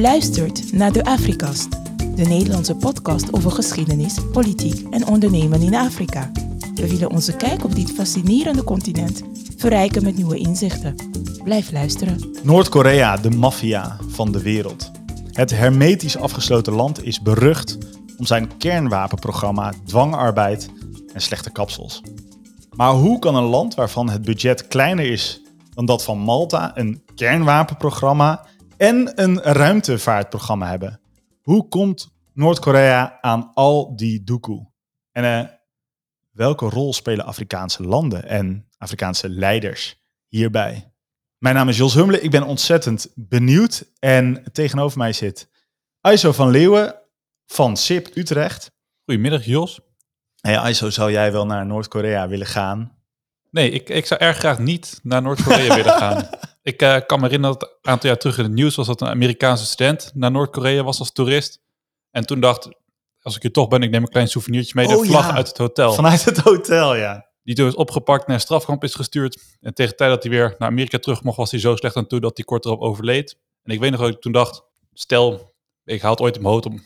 Luistert naar de Afrikast, de Nederlandse podcast over geschiedenis, politiek en ondernemen in Afrika. We willen onze kijk op dit fascinerende continent verrijken met nieuwe inzichten. Blijf luisteren. Noord-Korea, de maffia van de wereld. Het hermetisch afgesloten land is berucht om zijn kernwapenprogramma, dwangarbeid en slechte kapsels. Maar hoe kan een land waarvan het budget kleiner is dan dat van Malta een kernwapenprogramma en een ruimtevaartprogramma hebben? Hoe komt Noord-Korea aan al die doekoe? En eh, welke rol spelen Afrikaanse landen en Afrikaanse leiders hierbij? Mijn naam is Jos Hummelen, ik ben ontzettend benieuwd. En tegenover mij zit Aiso van Leeuwen van SIP Utrecht. Goedemiddag Jos. Hey Aiso, zou jij wel naar Noord-Korea willen gaan? Nee, ik, ik zou erg graag niet naar Noord-Korea willen gaan. Ik uh, kan me herinneren dat een aantal jaar terug in het nieuws was dat een Amerikaanse student naar Noord-Korea was als toerist. En toen dacht, als ik hier toch ben, ik neem een klein souvenirtje mee, de Oh, vlag ja. uit het hotel. Vanuit het hotel, ja. Die toen is opgepakt naar een strafkamp is gestuurd. En tegen de tijd dat hij weer naar Amerika terug mocht, was hij zo slecht aan toe dat hij kort erop overleed. En ik weet nog dat ik toen dacht, stel, ik haal het ooit hoofd om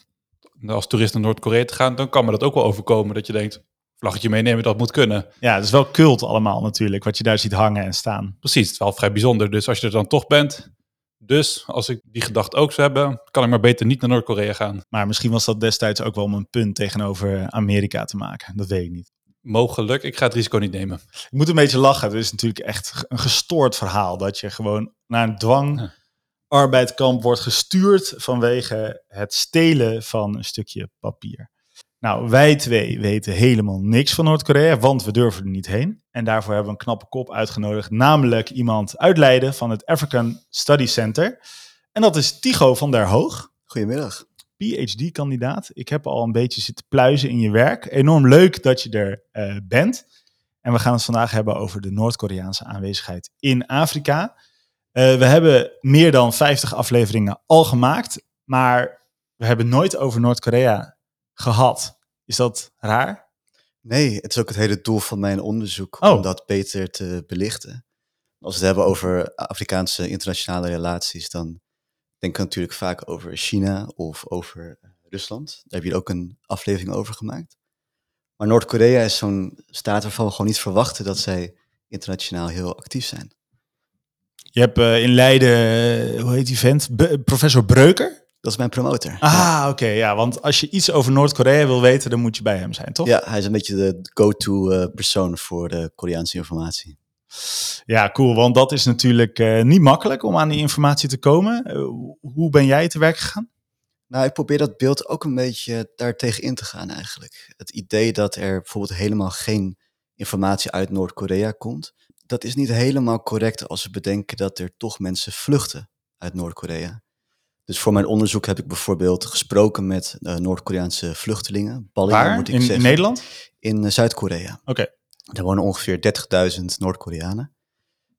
als toerist naar Noord-Korea te gaan, dan kan me dat ook wel overkomen. Dat je denkt, vlaggetje meenemen, dat moet kunnen. Ja, het is wel cult allemaal natuurlijk, wat je daar ziet hangen en staan. Precies, het is wel vrij bijzonder. Dus als je er dan toch bent, dus als ik die gedachte ook zou hebben, kan ik maar beter niet naar Noord-Korea gaan. Maar misschien was dat destijds ook wel om een punt tegenover Amerika te maken. Dat weet ik niet. Mogelijk, ik ga het risico niet nemen. Ik moet een beetje lachen. Het is natuurlijk echt een gestoord verhaal. Dat je gewoon naar een dwangarbeidkamp wordt gestuurd vanwege het stelen van een stukje papier. Nou, wij twee weten helemaal niks van Noord-Korea, want we durven er niet heen. En daarvoor hebben we een knappe kop uitgenodigd, namelijk iemand uit Leiden van het African Study Center. En dat is Tigo van der Hoog. Goedemiddag. PhD-kandidaat. Ik heb al een beetje zitten pluizen in je werk. Enorm leuk dat je er eh, bent. En we gaan het vandaag hebben over de Noord-Koreaanse aanwezigheid in Afrika. Eh, we hebben meer dan 50 afleveringen al gemaakt, maar we hebben nooit over Noord-Korea gehad. Is dat raar? Nee, het is ook het hele doel van mijn onderzoek Oh. om dat beter te belichten. Als we het hebben over Afrikaanse internationale relaties, dan denken we natuurlijk vaak over China of over eh, Rusland. Daar heb je ook een aflevering over gemaakt. Maar Noord-Korea is zo'n staat waarvan we gewoon niet verwachten dat zij internationaal heel actief zijn. Je hebt eh, in Leiden, eh, hoe heet die vent? Professor Breuker? Dat is mijn promotor. Ah, oké. ja, want als je iets over Noord-Korea wil weten, dan moet je bij hem zijn, toch? Ja, hij is een beetje de go-to eh, persoon voor de Koreaanse informatie. Ja, cool. Want dat is natuurlijk eh, niet makkelijk om aan die informatie te komen. Eh, hoe ben jij te werk gegaan? Nou, ik probeer dat beeld ook een beetje daartegen in te gaan eigenlijk. Het idee dat er bijvoorbeeld helemaal geen informatie uit Noord-Korea komt, dat is niet helemaal correct als we bedenken dat er toch mensen vluchten uit Noord-Korea. Dus voor mijn onderzoek heb ik bijvoorbeeld gesproken met eh, Noord-Koreaanse vluchtelingen. Ballingen, Waar? moet ik In, in zeggen. Nederland? In eh, Zuid-Korea. Oké. Daar wonen ongeveer 30.000 Noord-Koreanen.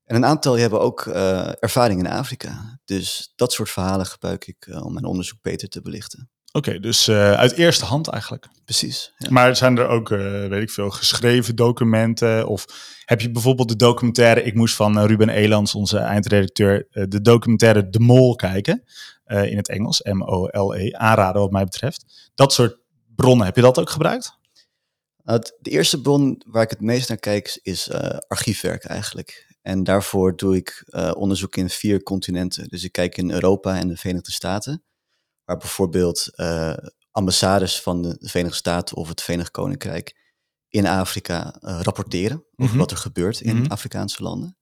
En een aantal die hebben ook eh, ervaring in Afrika. Dus dat soort verhalen gebruik ik om mijn onderzoek beter te belichten. Oké, dus uit eerste hand eigenlijk. Precies. Ja. Maar zijn er ook, weet ik veel, geschreven documenten? Of heb je bijvoorbeeld de documentaire, ik moest van Ruben Elans, onze eindredacteur, de documentaire De Mol kijken. Eh, in het Engels, M-O-L-E, aanraden wat mij betreft. Dat soort bronnen, heb je dat ook gebruikt? Nou, de eerste bron waar ik het meest naar kijk is eh, archiefwerk eigenlijk. En daarvoor doe ik eh, onderzoek in vier continenten. Dus ik kijk in Europa en de Verenigde Staten, waar bijvoorbeeld ambassades van de Verenigde Staten of het Verenigd Koninkrijk in Afrika rapporteren over Mhm. wat er gebeurt in Mhm. Afrikaanse landen.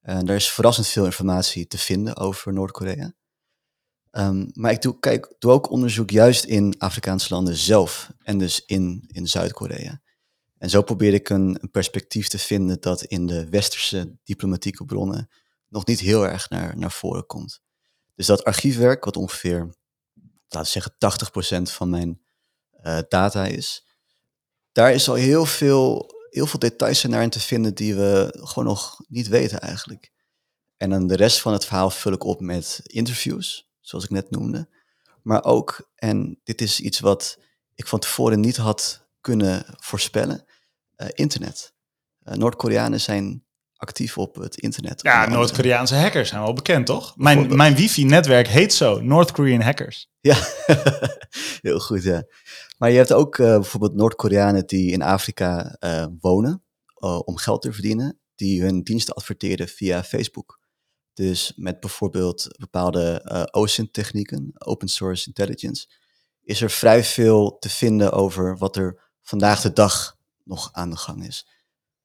En daar is verrassend veel informatie te vinden over Noord-Korea. Ehm, maar ik doe, kijk, doe ook onderzoek juist in Afrikaanse landen zelf en dus in, in Zuid-Korea. En zo probeer ik een, perspectief te vinden dat in de westerse diplomatieke bronnen nog niet heel erg naar, naar voren komt. Dus dat archiefwerk, wat ongeveer, laten we zeggen, 80% van mijn eh, data is, daar is al heel veel, heel veel details zijn daarin te vinden die we gewoon nog niet weten eigenlijk. En dan de rest van het verhaal vul ik op met interviews, zoals ik net noemde. Maar ook, en dit is iets wat ik van tevoren niet had kunnen voorspellen, eh, internet. Eh, Noord-Koreanen zijn actief op het internet. Ja. Noord-Koreaanse hackers zijn wel bekend, toch? Mijn, mijn wifi-netwerk heet zo, North Korean hackers. Ja, heel goed, ja. Maar je hebt ook eh, bijvoorbeeld Noord-Koreanen die in Afrika wonen om geld te verdienen, die hun diensten adverteren via Facebook. Dus met bijvoorbeeld bepaalde eh OSINT-technieken, Open Source Intelligence, is er vrij veel te vinden over wat er vandaag de dag nog aan de gang is.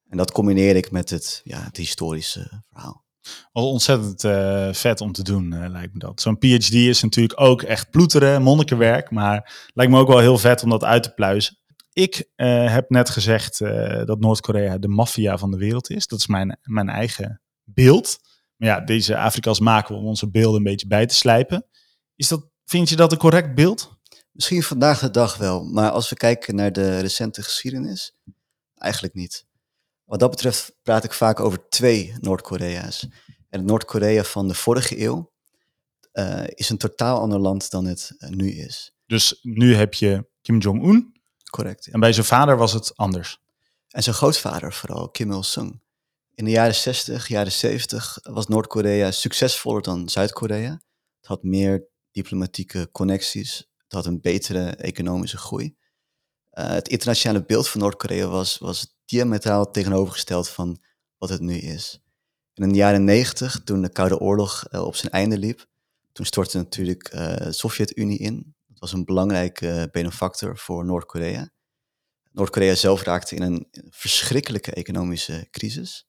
En dat combineer ik met het, ja, het historische verhaal. Wel ontzettend eh, vet om te doen, eh, lijkt me dat. Zo'n PhD is natuurlijk ook echt ploeteren, monnikenwerk, maar lijkt me ook wel heel vet om dat uit te pluizen. Ik heb net gezegd dat Noord-Korea de maffia van de wereld is. Dat is mijn, mijn eigen beeld. Maar ja, deze Afrika's maken we om onze beelden een beetje bij te slijpen. Is dat, vind je dat een correct beeld? Misschien vandaag de dag wel, maar als we kijken naar de recente geschiedenis, eigenlijk niet. Wat dat betreft praat ik vaak over twee Noord-Korea's. En het Noord-Korea van de vorige eeuw eh, is een totaal ander land dan het eh, nu is. Dus nu heb je Kim Jong-un Correct. ja. en bij zijn vader was het anders. En zijn grootvader vooral, Kim Il-sung. In de jaren 60, jaren 70 was Noord-Korea succesvoller dan Zuid-Korea. Het had meer diplomatieke connecties. Het had een betere economische groei. Eh, het internationale beeld van Noord-Korea was, was diametraal tegenovergesteld van wat het nu is. In de jaren 90, toen de Koude Oorlog eh, op zijn einde liep, toen stortte natuurlijk eh, de Sovjet-Unie in. Dat was een belangrijke benefactor voor Noord-Korea. Noord-Korea zelf raakte in een verschrikkelijke economische crisis.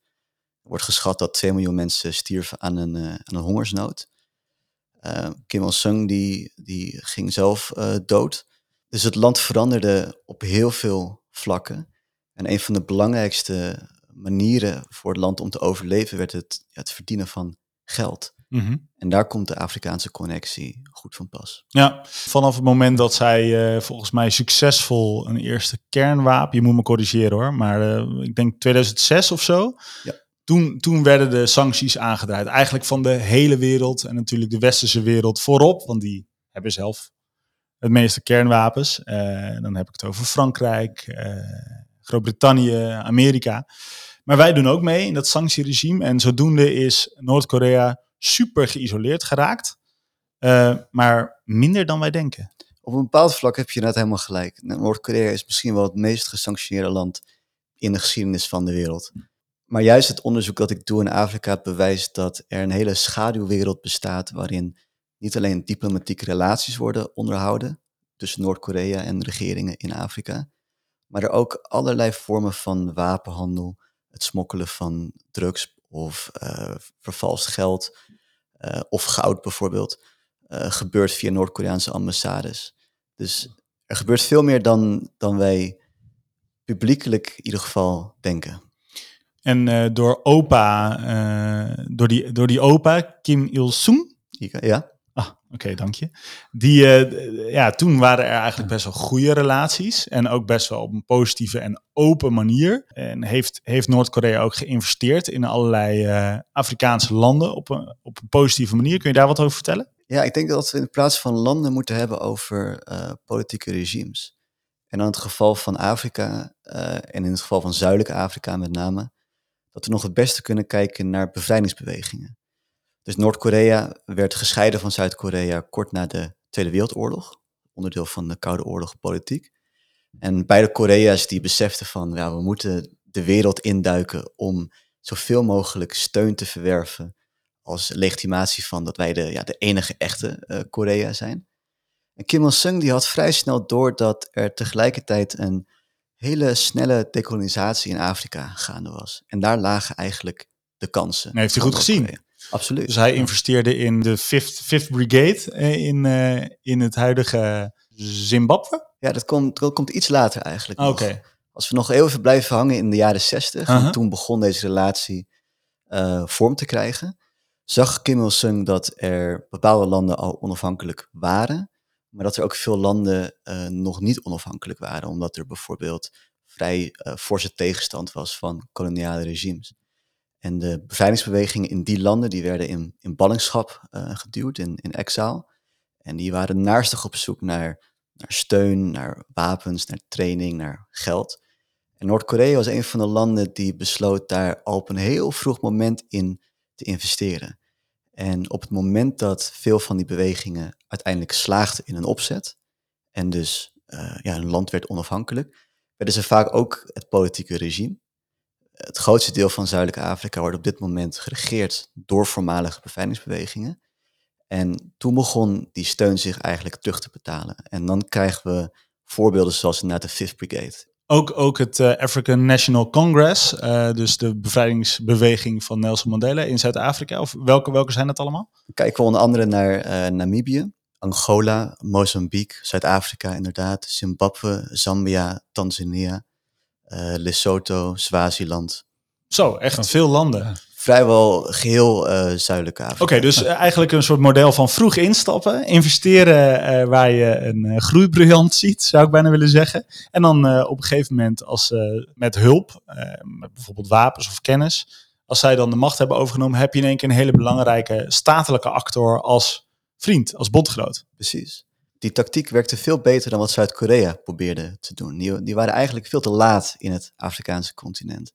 Wordt geschat dat 2 miljoen mensen stierven aan een, eh, aan een hongersnood. Eh, Kim Il-sung die, die ging zelf eh, dood. Dus het land veranderde op heel veel vlakken. En een van de belangrijkste manieren voor het land om te overleven werd het, het verdienen van geld. Mhm. En daar komt de Afrikaanse connectie goed van pas. Ja, vanaf het moment dat zij volgens mij succesvol een eerste kernwapen, je moet me corrigeren hoor, maar ik denk 2006 of zo, Ja. Toen, toen werden de sancties aangedraaid. Eigenlijk van de hele wereld en natuurlijk de westerse wereld voorop, want die hebben zelf het meeste kernwapens. Eh, dan heb ik het over Frankrijk, eh, Groot-Brittannië, Amerika. Maar wij doen ook mee in dat sanctieregime en zodoende is Noord-Korea super geïsoleerd geraakt. Eh, maar minder dan wij denken. Op een bepaald vlak heb je net helemaal gelijk. Noord-Korea is misschien wel het meest gesanctioneerde land in de geschiedenis van de wereld. Maar juist het onderzoek dat ik doe in Afrika bewijst dat er een hele schaduwwereld bestaat waarin niet alleen diplomatieke relaties worden onderhouden tussen Noord-Korea en regeringen in Afrika, maar er ook allerlei vormen van wapenhandel, het smokkelen van drugs of eh, vervalst geld eh, of goud bijvoorbeeld, eh, gebeurt via Noord-Koreaanse ambassades. Dus er gebeurt veel meer dan, dan wij publiekelijk in ieder geval denken. En eh, door opa, eh, door, die, door die opa, Kim Il-sung, Ja? Ah, oké, dank je. Die, eh, ja, toen waren er eigenlijk best wel goede relaties. En ook best wel op een positieve en open manier. En heeft, heeft Noord-Korea ook geïnvesteerd in allerlei Afrikaanse landen op een, op een positieve manier. Kun je daar wat over vertellen? Ja, ik denk dat we in plaats van landen moeten hebben over politieke regimes. En in het geval van Afrika, en in het geval van Zuidelijk Afrika met name, dat we nog het beste kunnen kijken naar bevrijdingsbewegingen. Dus Noord-Korea werd gescheiden van Zuid-Korea kort na de Tweede Wereldoorlog, onderdeel van de Koude Oorlog politiek. En beide Korea's die beseften van, ja, we moeten de wereld induiken om zoveel mogelijk steun te verwerven als legitimatie van dat wij de, ja, de enige echte eh, Korea zijn. En Kim Il-sung die had vrij snel door dat er tegelijkertijd een hele snelle dekolonisatie in Afrika gaande was. En daar lagen eigenlijk de kansen. Nee, heeft hij goed gezien. Absoluut. Dus hij investeerde in de 5th, Fifth Brigade eh, in, eh, in het huidige Zimbabwe. Ja, dat komt, dat komt iets later eigenlijk. Oké. nog. Als we nog even blijven hangen in de jaren 60, Aha. want toen begon deze relatie eh, vorm te krijgen, zag Kim Il-sung dat er bepaalde landen al onafhankelijk waren, maar dat er ook veel landen eh, nog niet onafhankelijk waren, omdat er bijvoorbeeld vrij eh, forse tegenstand was van koloniale regimes. En de bevrijdingsbewegingen in die landen, die werden in, in ballingschap eh, geduwd, in, in exile. En die waren naarstig op zoek naar, naar steun, naar wapens, naar training, naar geld. En Noord-Korea was een van de landen die besloot daar al op een heel vroeg moment in te investeren. En op het moment dat veel van die bewegingen uiteindelijk slaagden in een opzet, en dus uh, ja, een land werd onafhankelijk, werden ze vaak ook het politieke regime. Het grootste deel van Zuidelijk Afrika wordt op dit moment geregeerd door voormalige bevrijdingsbewegingen. En toen begon die steun zich eigenlijk terug te betalen. En dan krijgen we voorbeelden zoals naar de Fifth Brigade. Ook, ook het uh, African National Congress, uh, dus de bevrijdingsbeweging van Nelson Mandela in Zuid-Afrika. Of welke, welke zijn dat allemaal? Kijken we onder andere naar uh, Namibië, Angola, Mozambique, Zuid-Afrika inderdaad, Zimbabwe, Zambia, Tanzania, Lesotho, Swaziland. Zo, echt veel landen vrijwel geheel uh, zuidelijke Afrika. Oké, dus uh, eigenlijk een soort model van vroeg instappen, investeren uh, waar je een groeibriljant ziet, zou ik bijna willen zeggen. En dan op een gegeven moment als met hulp, met bijvoorbeeld wapens of kennis, als zij dan de macht hebben overgenomen, heb je in één keer een hele belangrijke statelijke actor als vriend, als bondgenoot. Precies. Die tactiek werkte veel beter dan wat Zuid-Korea probeerde te doen. Die, die waren eigenlijk veel te laat in het Afrikaanse continent.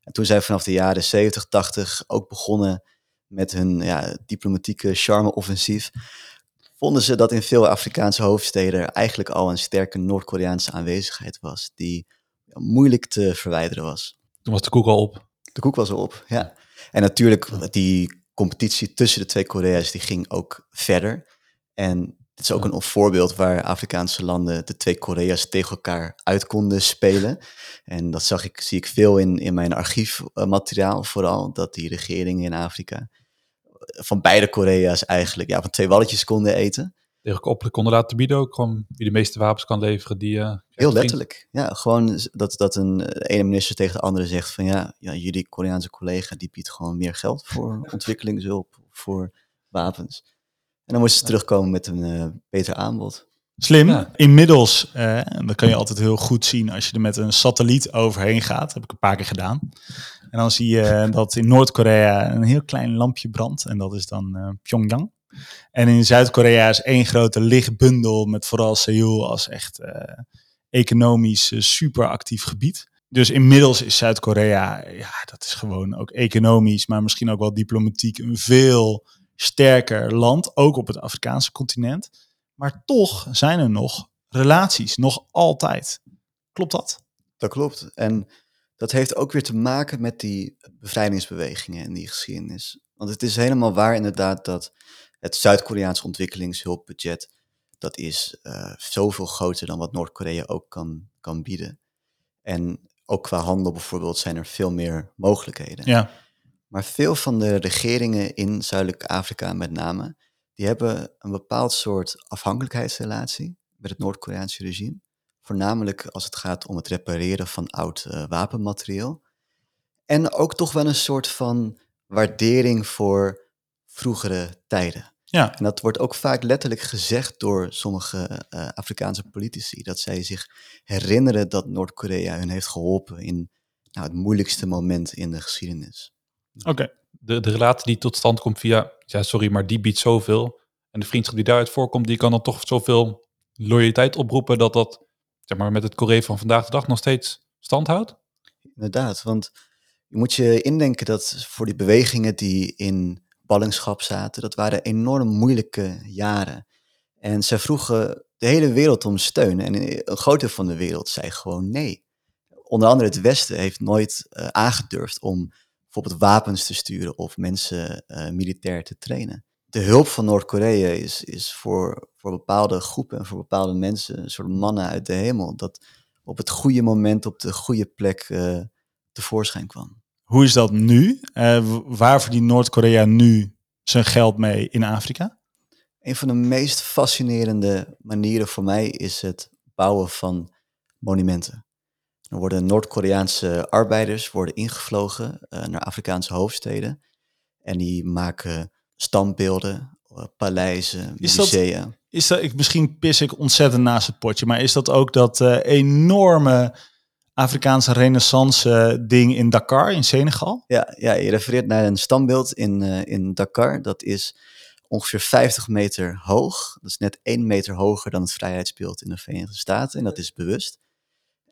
En toen zij vanaf de jaren 70, 80 ook begonnen met hun ja, diplomatieke charme-offensief, vonden ze dat in veel Afrikaanse hoofdsteden eigenlijk al een sterke Noord-Koreaanse aanwezigheid was, die moeilijk te verwijderen was. Toen was de koek al op. De koek was al op, ja. En natuurlijk, die competitie tussen de twee Korea's, die ging ook verder. En het is ook een voorbeeld waar Afrikaanse landen de twee Korea's tegen elkaar uit konden spelen. En dat zag ik, zie ik veel in, in mijn archiefmateriaal vooral, dat die regeringen in Afrika van beide Korea's eigenlijk ja, van twee walletjes konden eten. Tegen op konden laten bieden ook, gewoon wie de meeste wapens kan leveren. Die, uh, Heel letterlijk, ja. Gewoon dat, dat een ene minister tegen de andere zegt van ja, ja, jullie Koreaanse collega die biedt gewoon meer geld voor ontwikkelingshulp, voor wapens. En dan moesten ze terugkomen met een uh, beter aanbod. Slim. Inmiddels, uh, dat kan je altijd heel goed zien als je er met een satelliet overheen gaat. Dat heb ik een paar keer gedaan. En dan zie je dat in Noord-Korea een heel klein lampje brandt. En dat is dan uh, Pyongyang. En in Zuid-Korea is één grote lichtbundel met vooral Seoul als echt economisch super actief gebied. Dus inmiddels is Zuid-Korea, ja, dat is gewoon ook economisch, maar misschien ook wel diplomatiek een veel sterker land, ook op het Afrikaanse continent. Maar toch zijn er nog relaties, nog altijd. Klopt dat? Dat klopt. En dat heeft ook weer te maken met die bevrijdingsbewegingen en die geschiedenis. Want het is helemaal waar inderdaad dat het Zuid-Koreaans ontwikkelingshulpbudget, dat is uh, zoveel groter dan wat Noord-Korea ook kan, kan bieden. En ook qua handel bijvoorbeeld zijn er veel meer mogelijkheden. Ja. Maar veel van de regeringen in Zuidelijk Afrika met name, die hebben een bepaald soort afhankelijkheidsrelatie met het Noord-Koreaanse regime. Voornamelijk als het gaat om het repareren van oud uh, wapenmateriaal. En ook toch wel een soort van waardering voor vroegere tijden. Ja. En dat wordt ook vaak letterlijk gezegd door sommige uh, Afrikaanse politici. Dat zij zich herinneren dat Noord-Korea hun heeft geholpen in nou, het moeilijkste moment in de geschiedenis. Oké. De, de relatie die tot stand komt via, ja sorry, maar die biedt zoveel. En de vriendschap die daaruit voorkomt, die kan dan toch zoveel loyaliteit oproepen dat dat zeg maar, met het Korea van vandaag de dag nog steeds stand houdt? Inderdaad, want je moet je indenken dat voor die bewegingen die in ballingschap zaten, dat waren enorm moeilijke jaren. En zij vroegen de hele wereld om steun. En een groot deel van de wereld zei gewoon nee. Onder andere het Westen heeft nooit uh, aangedurfd om bijvoorbeeld wapens te sturen of mensen uh, militair te trainen. De hulp van Noord-Korea is, is voor, voor bepaalde groepen en voor bepaalde mensen een soort mannen uit de hemel. Dat op het goede moment op de goede plek uh, tevoorschijn kwam. Hoe is dat nu? Uh, waar verdient Noord-Korea nu zijn geld mee in Afrika? Een van de meest fascinerende manieren voor mij is het bouwen van monumenten. Er worden Noord-Koreaanse arbeiders worden ingevlogen uh, naar Afrikaanse hoofdsteden. En die maken standbeelden, uh, paleizen, is musea. Dat, is dat, ik, misschien pis ik ontzettend naast het potje, maar is dat ook dat uh, enorme Afrikaanse renaissance ding in Dakar, in Senegal? Ja, ja je refereert naar een standbeeld in, in Dakar. Dat is ongeveer 50 meter hoog. Dat is net 1 meter hoger dan het vrijheidsbeeld in de Verenigde Staten. En dat is bewust.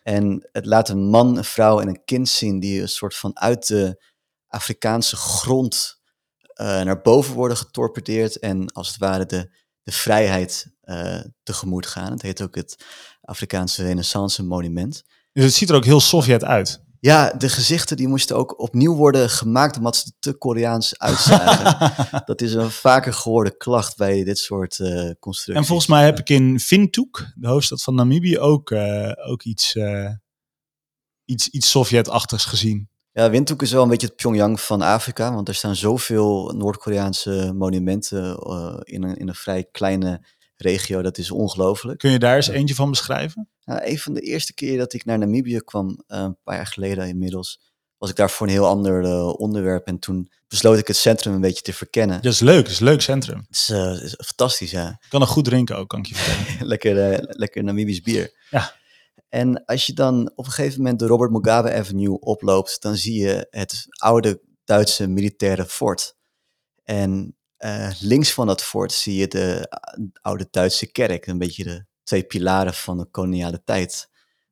En het laat een man, een vrouw en een kind zien die een soort van uit de Afrikaanse grond eh, naar boven worden getorpedeerd en als het ware de, de vrijheid eh, tegemoet gaan. Het heet ook het Afrikaanse Renaissance Monument. Dus het ziet er ook heel Sovjet uit. Ja, de gezichten die moesten ook opnieuw worden gemaakt omdat ze te Koreaans uitzagen. dat is een vaker gehoorde klacht bij dit soort eh constructies. En volgens mij heb ik in Windhoek, de hoofdstad van Namibië, ook, eh, ook iets, eh, iets, iets Sovjet-achtigs gezien. Ja, Windhoek is wel een beetje het Pyongyang van Afrika, want er staan zoveel Noord-Koreaanse monumenten eh, in, een, in een vrij kleine regio. Dat is ongelooflijk. Kun je daar eens eentje van beschrijven? Nou, een van de eerste keer dat ik naar Namibië kwam, eh, een paar jaar geleden inmiddels, was ik daar voor een heel ander eh, onderwerp. En toen besloot ik het centrum een beetje te verkennen. Dat is leuk, dat is een leuk centrum. Het is, eh, is fantastisch, ja. Ik kan er goed drinken ook, kan ik je vertellen. lekker, eh, lekker Namibisch bier. Ja. En als je dan op een gegeven moment de Robert Mugabe Avenue oploopt, dan zie je het oude Duitse militaire fort. En eh, links van dat fort zie je de eh, oude Duitse kerk, een beetje de twee pilaren van de koloniale tijd.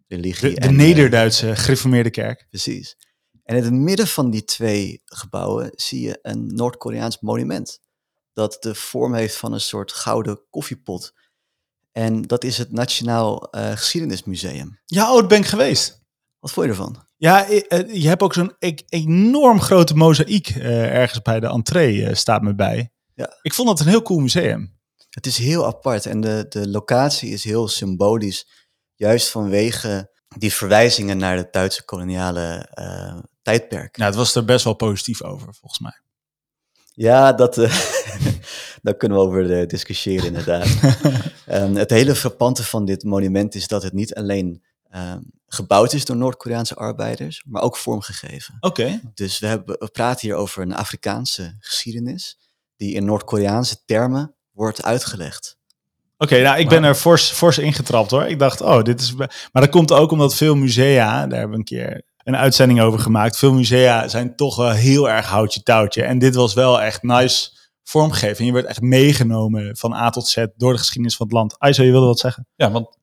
Religie De, de en, eh, Nederduitse gereformeerde kerk. Precies. En in het midden van die twee gebouwen zie je een Noord-Koreaans monument. Dat de vorm heeft van een soort gouden koffiepot. En dat is het Nationaal Geschiedenismuseum. Ja, oh, daar ben ik geweest. Wat vond je ervan? Ja, je hebt ook zo'n e- enorm grote mozaïek ergens bij de entree, staat me bij. Ja. Ik vond dat een heel cool museum. Het is heel apart en de, de locatie is heel symbolisch. Juist vanwege die verwijzingen naar het Duitse koloniale eh, tijdperk. Nou, het was er best wel positief over, volgens mij. Ja, dat, eh, daar kunnen we over eh, discussiëren inderdaad. Ehm, het hele frappante van dit monument is dat het niet alleen ehm, gebouwd is door Noord-Koreaanse arbeiders, maar ook vormgegeven. Oké. Dus we, hebben, we praten hier over een Afrikaanse geschiedenis die in Noord-Koreaanse termen wordt uitgelegd. Oké, nou, ik ben er fors, fors ingetrapt hoor. Ik dacht, oh, dit is... Maar dat komt ook omdat veel musea, daar hebben we een keer een uitzending over gemaakt. Veel musea zijn toch wel heel erg houtje touwtje. En dit was wel echt nice vormgegeven. En je werd echt meegenomen van A tot Z door de geschiedenis van het land. Aizo, je wilde wat zeggen? Ja, want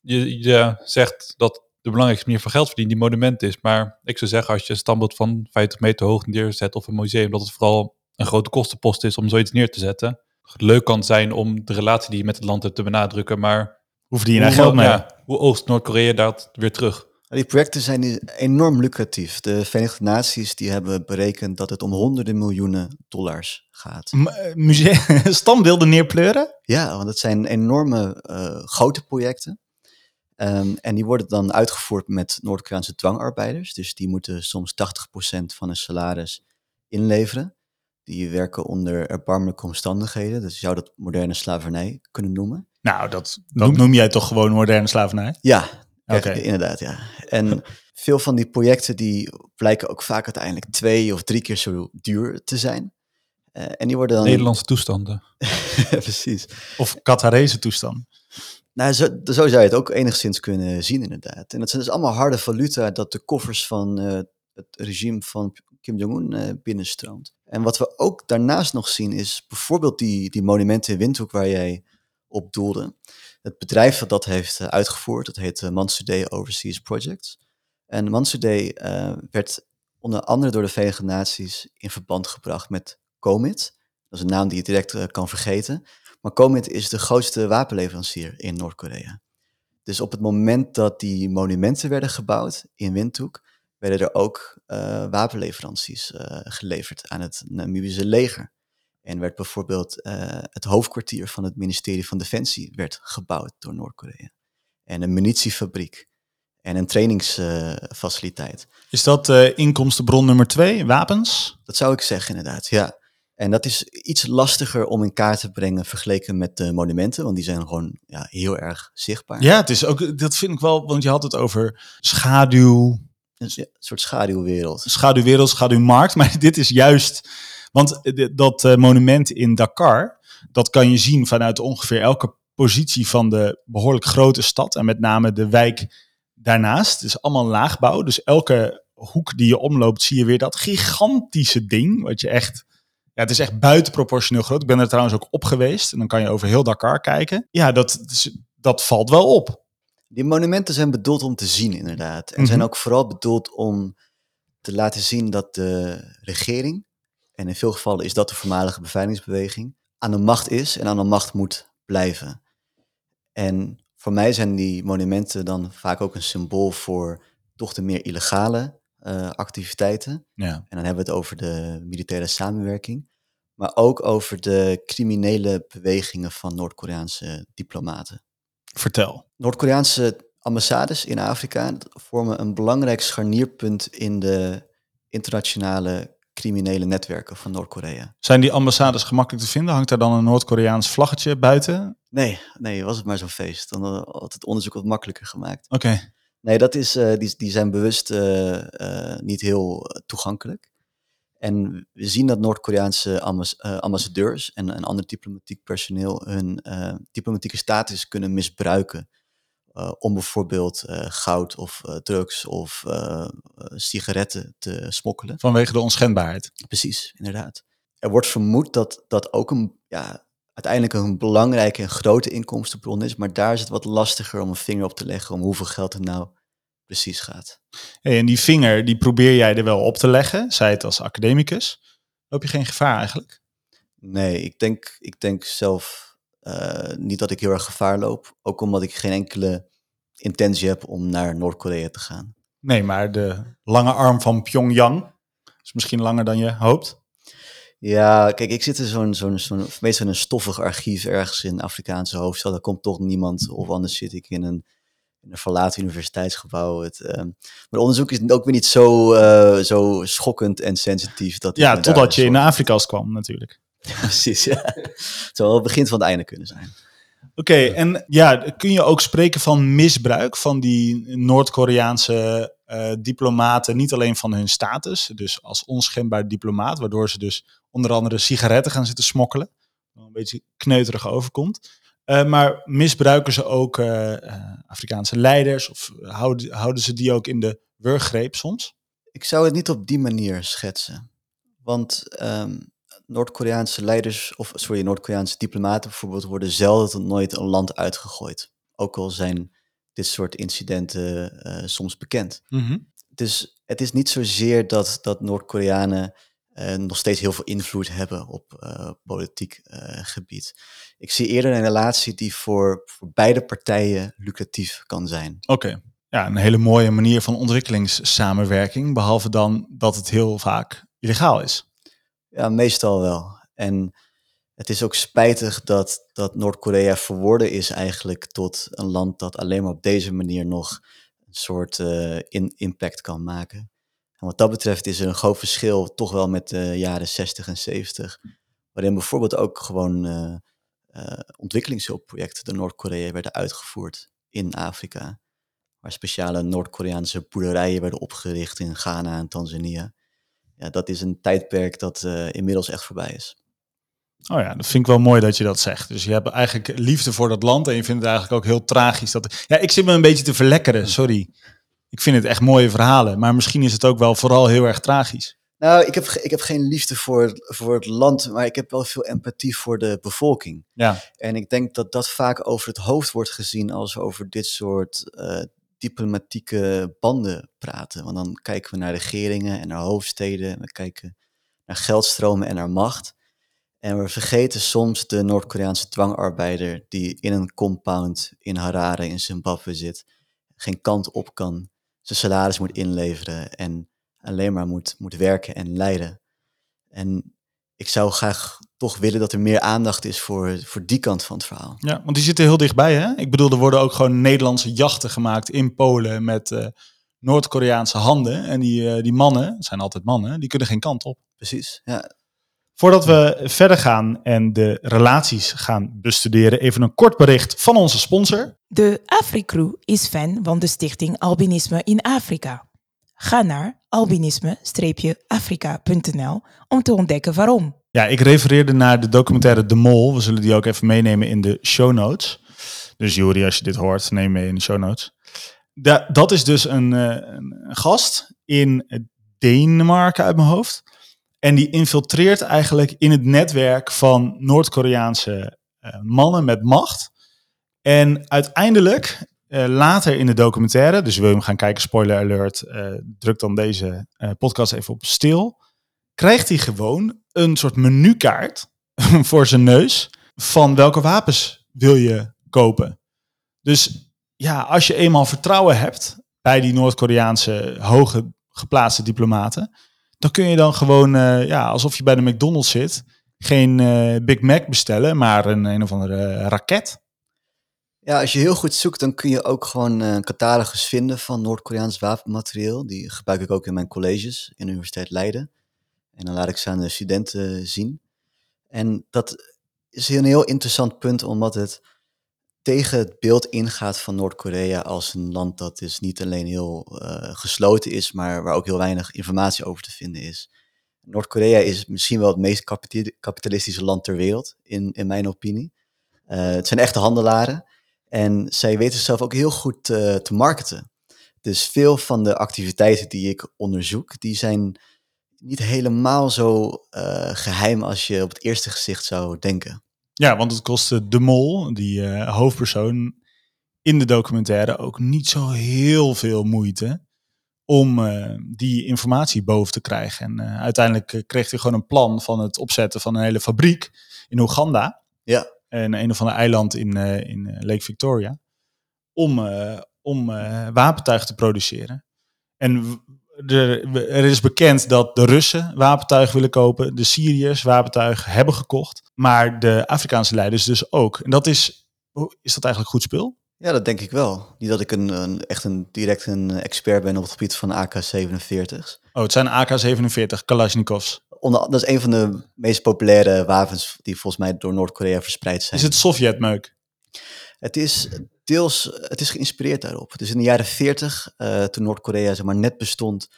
je, je zegt dat de belangrijkste manier van geld verdienen die monument is. Maar ik zou zeggen, als je een standbeeld van 50 meter hoog neerzet of een museum, dat het vooral een grote kostenpost is om zoiets neer te zetten. Het leuk kan zijn om de relatie die je met het land hebt te benadrukken, maar Hoe verdien je daar geld mee? ja, hoe oogst Noord-Korea dat weer terug? Die projecten zijn enorm lucratief. De Verenigde Naties die hebben berekend dat het om honderden miljoenen dollars gaat. Eh, Musea, standbeelden neerpleuren? Ja, want het zijn enorme eh, grote projecten. Ehm, en die worden dan uitgevoerd met Noord-Koreaanse dwangarbeiders. Dus die moeten soms 80% van hun salaris inleveren. Die werken onder erbarmelijke omstandigheden. Dus je zou dat moderne slavernij kunnen noemen. Nou, dat, dat noem jij toch gewoon moderne slavernij? Ja, Oké. inderdaad, ja. En veel van die projecten die blijken ook vaak uiteindelijk twee of drie keer zo duur te zijn. Eh, en die worden dan... Nederlandse toestanden. Precies. Of Qatarese toestand? Nou, zo, zo zou je het ook enigszins kunnen zien, inderdaad. En dat zijn dus allemaal harde valuta dat de koffers van eh, het regime van Kim Jong-un eh, binnenstroomt. En wat we ook daarnaast nog zien is bijvoorbeeld die, die monumenten in Windhoek waar jij op doelde. Het bedrijf dat dat heeft eh, uitgevoerd, dat heet uh, Mansudae Overseas Projects. En Mansudae eh, werd onder andere door de Verenigde Naties in verband gebracht met Comit. Dat is een naam die je direct eh, kan vergeten. Maar Comit is de grootste wapenleverancier in Noord-Korea. Dus op het moment dat die monumenten werden gebouwd in Windhoek, werden er ook eh, wapenleveranties eh, geleverd aan het Namibische leger. En werd bijvoorbeeld eh, het hoofdkwartier van het ministerie van Defensie werd gebouwd door Noord-Korea. En een munitiefabriek en een trainingsfaciliteit. Is dat inkomstenbron nummer twee, wapens? Dat zou ik zeggen, inderdaad, ja. En dat is iets lastiger om in kaart te brengen vergeleken met de monumenten, want die zijn gewoon ja, heel erg zichtbaar. Ja, het is ook, dat vind ik wel, want je had het over schaduw, een soort schaduwwereld. schaduwwereld, schaduwmarkt. Maar dit is juist, want eh, dat eh, monument in Dakar, dat kan je zien vanuit ongeveer elke positie van de behoorlijk grote stad. En met name de wijk daarnaast. Het is allemaal laagbouw. Dus elke hoek die je omloopt, zie je weer dat gigantische ding. Wat je echt. Ja, het is echt buitenproportioneel groot. Ik ben er trouwens ook op geweest. En dan kan je over heel Dakar kijken. Ja, dat, dat valt wel op. Die monumenten zijn bedoeld om te zien, inderdaad. En zijn Mhm. ook vooral bedoeld om te laten zien dat de regering, en in veel gevallen is dat de voormalige bevrijdingsbeweging, aan de macht is en aan de macht moet blijven. En voor mij zijn die monumenten dan vaak ook een symbool voor toch de meer illegale eh, activiteiten. Ja. En dan hebben we het over de militaire samenwerking. Maar ook over de criminele bewegingen van Noord-Koreaanse diplomaten. Vertel. Noord-Koreaanse ambassades in Afrika vormen een belangrijk scharnierpunt in de internationale criminele netwerken van Noord-Korea. Zijn die ambassades gemakkelijk te vinden? Hangt daar dan een Noord-Koreaans vlaggetje buiten? Nee, nee, was het maar zo'n feest. Dan had het onderzoek wat makkelijker gemaakt. Oké. Nee, dat is, eh, die, die zijn bewust eh, eh, niet heel toegankelijk. En we zien dat Noord-Koreaanse eh, ambassadeurs en, en ander diplomatiek personeel hun eh, diplomatieke status kunnen misbruiken. eh, om bijvoorbeeld goud of drugs of sigaretten te smokkelen. Vanwege de onschendbaarheid. Precies, inderdaad. Er wordt vermoed dat dat ook een, ja, uiteindelijk een belangrijke en grote inkomstenbron is, maar daar is het wat lastiger om een vinger op te leggen om hoeveel geld het nou precies gaat. Hey, en die vinger, die probeer jij er wel op te leggen, zij het als academicus. Loop je geen gevaar eigenlijk? Nee, ik denk, ik denk zelf eh, niet dat ik heel erg gevaar loop, ook omdat ik geen enkele intentie heb om naar Noord-Korea te gaan. Nee, maar de lange arm van Pyongyang is misschien langer dan je hoopt. Ja, kijk, ik zit in zo'n, zo'n, zo'n meestal in een stoffig archief ergens in Afrikaanse hoofdstad. Daar komt toch niemand. Of anders zit ik in een, in een verlaten universiteitsgebouw. Het, ehm, maar onderzoek is ook weer niet zo, eh, zo schokkend en sensitief. Dat Ja, totdat je in Afrika's kwam natuurlijk. Precies, ja. Het zou wel het begin van het einde kunnen zijn. Oké, en ja, kun je ook spreken van misbruik van die Noord-Koreaanse eh, diplomaten, niet alleen van hun status, dus als onschendbaar diplomaat, waardoor ze dus onder andere sigaretten gaan zitten smokkelen, een beetje kneuterig overkomt. Eh, maar misbruiken ze ook eh, eh, Afrikaanse leiders of houden, houden ze die ook in de wurggreep soms? Ik zou het niet op die manier schetsen. Want ehm, Noord-Koreaanse leiders, of sorry, Noord-Koreaanse diplomaten bijvoorbeeld, worden zelden tot nooit een land uitgegooid. Ook al zijn dit soort incidenten soms bekend. Dus het is niet zozeer dat, dat Noord-Koreanen nog steeds heel veel invloed hebben op politiek gebied. Ik zie eerder een relatie die voor, voor beide partijen lucratief kan zijn. Oké. Ja, een hele mooie manier van ontwikkelingssamenwerking, behalve dan dat het heel vaak illegaal is. Ja, meestal wel. En het is ook spijtig dat, dat Noord-Korea verworden is eigenlijk tot een land dat alleen maar op deze manier nog een soort eh, in, impact kan maken. En wat dat betreft is er een groot verschil toch wel met de jaren 60 en 70, waarin bijvoorbeeld ook gewoon eh, ontwikkelingshulpprojecten door Noord-Korea werden uitgevoerd in Afrika. Waar speciale Noord-Koreaanse boerderijen werden opgericht in Ghana en Tanzania. Ja, dat is een tijdperk dat eh, inmiddels echt voorbij is. Oh ja, dat vind ik wel mooi dat je dat zegt. Dus je hebt eigenlijk liefde voor dat land en je vindt het eigenlijk ook heel tragisch. Dat... Ja, ik zit me een beetje te verlekkeren, sorry. Ik vind het echt mooie verhalen, maar misschien is het ook wel vooral heel erg tragisch. Nou, ik heb, ik heb geen liefde voor, voor het land, maar ik heb wel veel empathie voor de bevolking. Ja, En ik denk dat dat vaak over het hoofd wordt gezien als we over dit soort eh, diplomatieke banden praten. Want dan kijken we naar regeringen en naar hoofdsteden, en we kijken naar geldstromen en naar macht. En we vergeten soms de Noord-Koreaanse dwangarbeider die in een compound in Harare in Zimbabwe zit, geen kant op kan, zijn salaris moet inleveren en alleen maar moet, moet werken en lijden. En ik zou graag toch willen dat er meer aandacht is voor, voor die kant van het verhaal. ja, want die zitten heel dichtbij, hè? Ik bedoel, er worden ook gewoon Nederlandse jachten gemaakt in Polen met eh, Noord-Koreaanse handen. En die, eh, die mannen, het zijn altijd mannen, die kunnen geen kant op. Precies, ja. Voordat we verder gaan en de relaties gaan bestuderen, even een kort bericht van onze sponsor. De AfriCrew is fan van de stichting Albinisme in Afrika. Ga naar albinisme-afrika.nl om te ontdekken waarom. Ja, ik refereerde naar de documentaire De Mol. We zullen die ook even meenemen in de show notes. Dus Juri, als je dit hoort, neem mee in de show notes. Da- dat is dus een, eh, een gast in Denemarken uit mijn hoofd. En die infiltreert eigenlijk in het netwerk van Noord-Koreaanse eh, mannen met macht. En uiteindelijk eh, later in de documentaire, dus wil je hem gaan kijken, spoiler alert, eh, druk dan deze eh, podcast even op stil. Krijgt hij gewoon een soort menukaart voor zijn neus van welke wapens wil je kopen. Dus ja, als je eenmaal vertrouwen hebt bij die Noord-Koreaanse hoge geplaatste diplomaten, dan kun je dan gewoon, ja, alsof je bij de McDonald's zit, geen Big Mac bestellen, maar een een of andere raket. Ja, als je heel goed zoekt, dan kun je ook gewoon eh, een catalogus vinden van Noord-Koreaans wapenmateriaal. Die gebruik ik ook in mijn colleges in de Universiteit Leiden. En dan laat ik ze aan de studenten zien. En dat is een heel interessant punt, omdat het tegen het beeld ingaat van Noord-Korea als een land dat dus niet alleen heel eh, gesloten is, maar waar ook heel weinig informatie over te vinden is. Noord-Korea is misschien wel het meest kapitali- kapitalistische land ter wereld, in, in mijn opinie. Eh, het zijn echte handelaren en zij weten zichzelf ook heel goed eh, te marketen. Dus veel van de activiteiten die ik onderzoek, die zijn niet helemaal zo eh, geheim als je op het eerste gezicht zou denken. Ja, want het kostte De Mol, die eh, hoofdpersoon in de documentaire, ook niet zo heel veel moeite om die informatie boven te krijgen. En uiteindelijk kreeg hij gewoon een plan van het opzetten van een hele fabriek in Oeganda. Ja. En een of ander eiland in, eh, in eh, Lake Victoria. Om, eh, om wapentuig te produceren. En er, er is bekend dat de Russen wapentuig willen kopen. De Syriërs wapentuig hebben gekocht. Maar de Afrikaanse leiders dus ook. En dat is, is dat eigenlijk goed spul? Ja, dat denk ik wel. Niet dat ik een, een, echt een, direct een expert ben op het gebied van AK-47's. Oh, het zijn AK-47 Kalashnikovs. Onder, dat is een van de meest populaire wapens die volgens mij door Noord-Korea verspreid zijn. Is het Sovjetmeuk? Het is deels het is geïnspireerd daarop. Dus in de jaren 40, eh, toen Noord-Korea zeg maar, net bestond,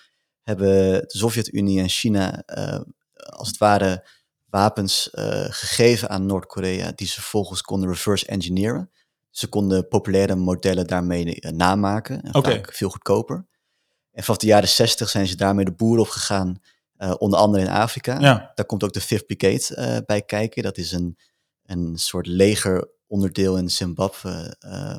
hebben de Sovjet-Unie en China eh, als het ware wapens eh, gegeven aan Noord-Korea, die ze vervolgens konden reverse engineeren. Ze konden populaire modellen daarmee namaken, en vaak veel goedkoper. En vanaf de jaren 60 zijn ze daarmee de boer opgegaan, eh onder andere in Afrika. Ja. Daar komt ook de Fifth Brigade eh, bij kijken. Dat is een, een soort legeronderdeel in Zimbabwe. eh,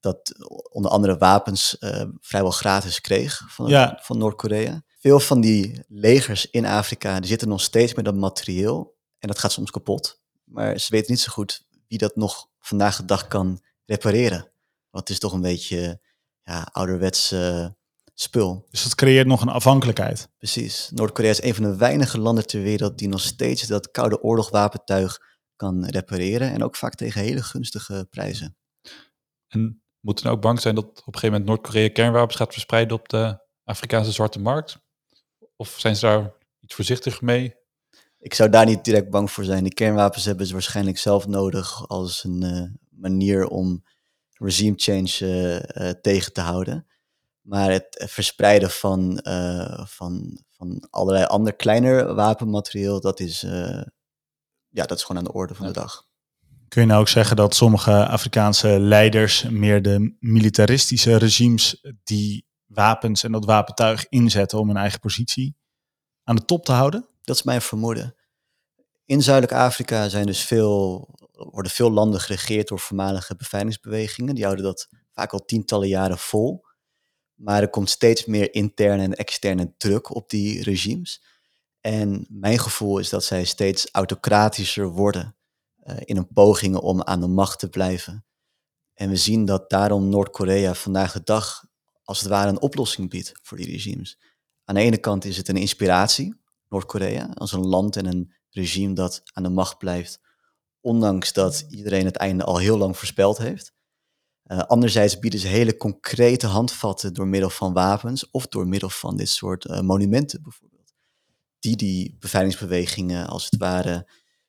dat onder andere wapens vrijwel gratis kreeg van, Ja. van Noord-Korea. Veel van die legers in Afrika die zitten nog steeds met dat materieel. En dat gaat soms kapot. Maar ze weten niet zo goed wie dat nog vandaag de dag kan repareren. Want het is toch een beetje ja, ouderwets eh, spul. Dus dat creëert nog een afhankelijkheid. Precies. Noord-Korea is een van de weinige landen ter wereld die nog steeds dat koude oorlogwapentuig kan repareren. En ook vaak tegen hele gunstige prijzen. En moeten we nou ook bang zijn dat op een gegeven moment Noord-Korea kernwapens gaat verspreiden op de Afrikaanse zwarte markt? Of zijn ze daar iets voorzichtig mee? Ik zou daar niet direct bang voor zijn. Die kernwapens hebben ze waarschijnlijk zelf nodig als een eh, manier om regime change eh, eh, tegen te houden. Maar het verspreiden van, eh, van, van allerlei ander kleiner wapenmateriaal, dat is, eh, ja, dat is gewoon aan de orde van de dag. Kun je nou ook zeggen dat sommige Afrikaanse leiders meer de militaristische regimes die wapens en dat wapentuig inzetten om hun eigen positie aan de top te houden? Dat is mijn vermoeden. In Zuidelijk Afrika zijn dus veel, worden veel landen geregeerd door voormalige bevrijdingsbewegingen. Die houden dat vaak al tientallen jaren vol. Maar er komt steeds meer interne en externe druk op die regimes. En mijn gevoel is dat zij steeds autocratischer worden eh, in een pogingen om aan de macht te blijven. En we zien dat daarom Noord-Korea vandaag de dag als het ware een oplossing biedt voor die regimes. Aan de ene kant is het een inspiratie, Noord-Korea, als een land en een regime dat aan de macht blijft, ondanks dat iedereen het einde al heel lang voorspeld heeft. Uh, anderzijds bieden ze hele concrete handvatten door middel van wapens of door middel van dit soort uh, monumenten bijvoorbeeld. Die die bevrijdingsbewegingen als het ware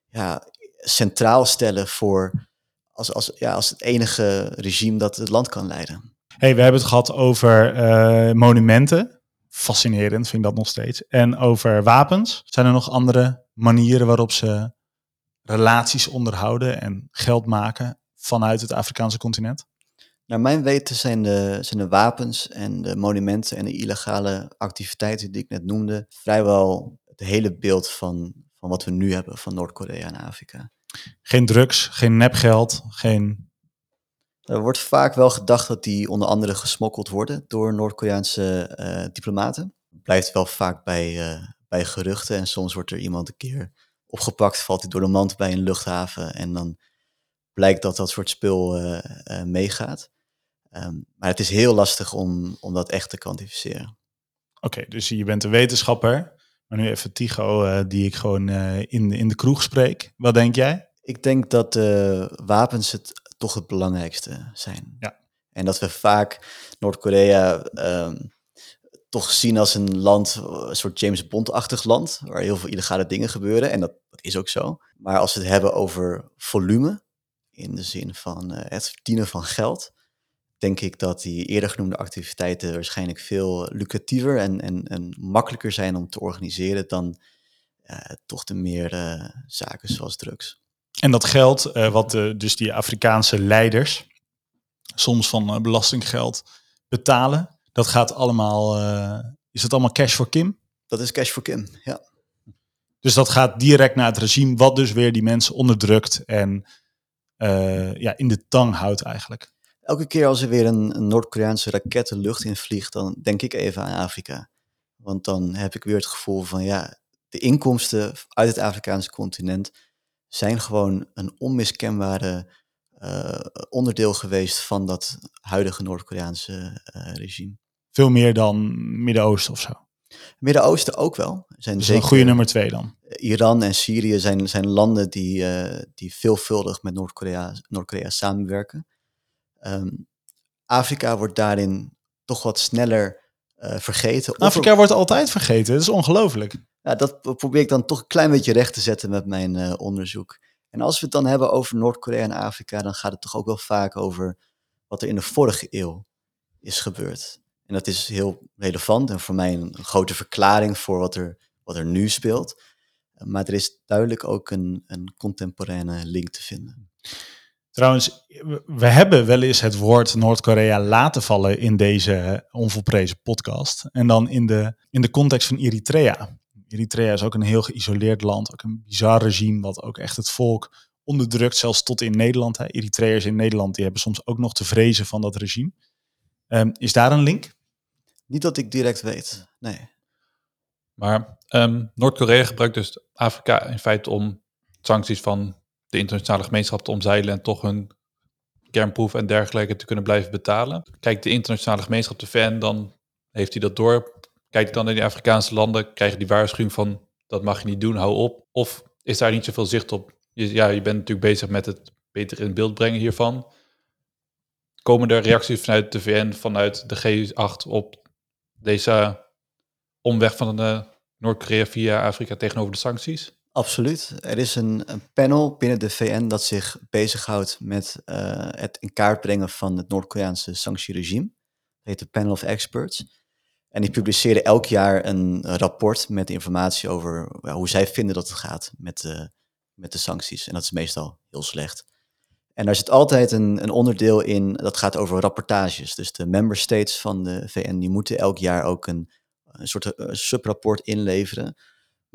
ja, centraal stellen voor als, als, ja, als het enige regime dat het land kan leiden. Hey, we hebben het gehad over uh, monumenten. Fascinerend vind ik dat nog steeds. En over wapens. Zijn er nog andere manieren waarop ze relaties onderhouden en geld maken vanuit het Afrikaanse continent? Naar mijn weten zijn de, zijn de wapens en de monumenten en de illegale activiteiten die ik net noemde vrijwel het hele beeld van, van wat we nu hebben van Noord-Korea en Afrika. Geen drugs, geen nepgeld, geen... Er wordt vaak wel gedacht dat die onder andere gesmokkeld worden door Noord-Koreaanse eh, diplomaten. Blijft wel vaak bij, uh, bij geruchten en soms wordt er iemand een keer opgepakt, valt hij door de mand bij een luchthaven en dan blijkt dat dat soort spul uh, meegaat. Um, maar het is heel lastig om, om dat echt te kwantificeren. Oké, dus je bent een wetenschapper. Maar nu even Tigo, uh, die ik gewoon uh, in, in de kroeg spreek. Wat denk jij? Ik denk dat uh, wapens het toch het belangrijkste zijn. Ja. En dat we vaak Noord-Korea um, toch zien als een land, een soort James Bond-achtig land, waar heel veel illegale dingen gebeuren. En dat, dat is ook zo. Maar als we het hebben over volume, in de zin van het verdienen van geld, denk ik dat die eerder genoemde activiteiten waarschijnlijk veel lucratiever en, en, en makkelijker zijn om te organiseren dan uh, toch de meer uh, zaken zoals drugs. En dat geld, uh, wat dus die Afrikaanse leiders soms van belastinggeld betalen, dat gaat allemaal, is dat allemaal cash voor Kim? Dat is cash voor Kim, ja. Dus dat gaat direct naar het regime, wat dus weer die mensen onderdrukt en ja, in de tang houdt eigenlijk. Elke keer als er weer een, een Noord-Koreaanse raket de lucht in vliegt, dan denk ik even aan Afrika. Want dan heb ik weer het gevoel van ja, de inkomsten uit het Afrikaanse continent zijn gewoon een onmiskenbare uh, onderdeel geweest van dat huidige Noord-Koreaanse uh, regime. Veel meer dan Midden-Oosten of zo? Midden-Oosten ook wel. Zijn dus zeker, een goede nummer twee dan? Iran en Syrië zijn, zijn landen die, uh, die veelvuldig met Noord-Korea Noord verwerken. Um, Afrika wordt daarin toch wat sneller uh, vergeten. Afrika er... wordt altijd vergeten, dat is ongelooflijk. Ja, dat probeer ik dan toch een klein beetje recht te zetten met mijn uh, onderzoek. En als we het dan hebben over Noord-Korea en Afrika, dan gaat het toch ook wel vaak over wat er in de vorige eeuw is gebeurd. En dat is heel relevant en voor mij een grote verklaring voor wat er, wat er nu speelt. Maar er is duidelijk ook een, een contemporaine link te vinden. Trouwens, we hebben wel eens het woord Noord-Korea laten vallen in deze onvolprezen podcast. En dan in de, in de context van Eritrea. Eritrea is ook een heel geïsoleerd land, ook een bizar regime, wat ook echt het volk onderdrukt, zelfs tot in Nederland. Hè. Eritreërs in Nederland die hebben soms ook nog te vrezen van dat regime. Um, is daar een link? Niet dat ik direct weet, nee. Maar um, Noord-Korea gebruikt dus Afrika in feite om sancties van de internationale gemeenschap te omzeilen en toch hun kernproeven en dergelijke te kunnen blijven betalen. Kijkt de internationale gemeenschap de VN, dan heeft hij dat door. Kijkt dan naar die Afrikaanse landen, krijgen die waarschuwing van dat mag je niet doen, hou op. Of is daar niet zoveel zicht op? Ja, je bent natuurlijk bezig met het beter in beeld brengen hiervan. Komen er reacties vanuit de VN, vanuit de G8 op deze omweg van de Noord-Korea via Afrika tegenover de sancties? Absoluut. Er is een, een, panel binnen de VN dat zich bezighoudt met uh, het in kaart brengen van het Noord-Koreaanse sanctieregime. Dat heet de Panel of Experts. En die publiceren elk jaar een rapport met informatie over hoe zij vinden dat het gaat met de, met de sancties. En dat is meestal heel slecht. En daar zit altijd een, een onderdeel in, dat gaat over rapportages. Dus de member states van de VN, die moeten elk jaar ook een, soort uh, subrapport inleveren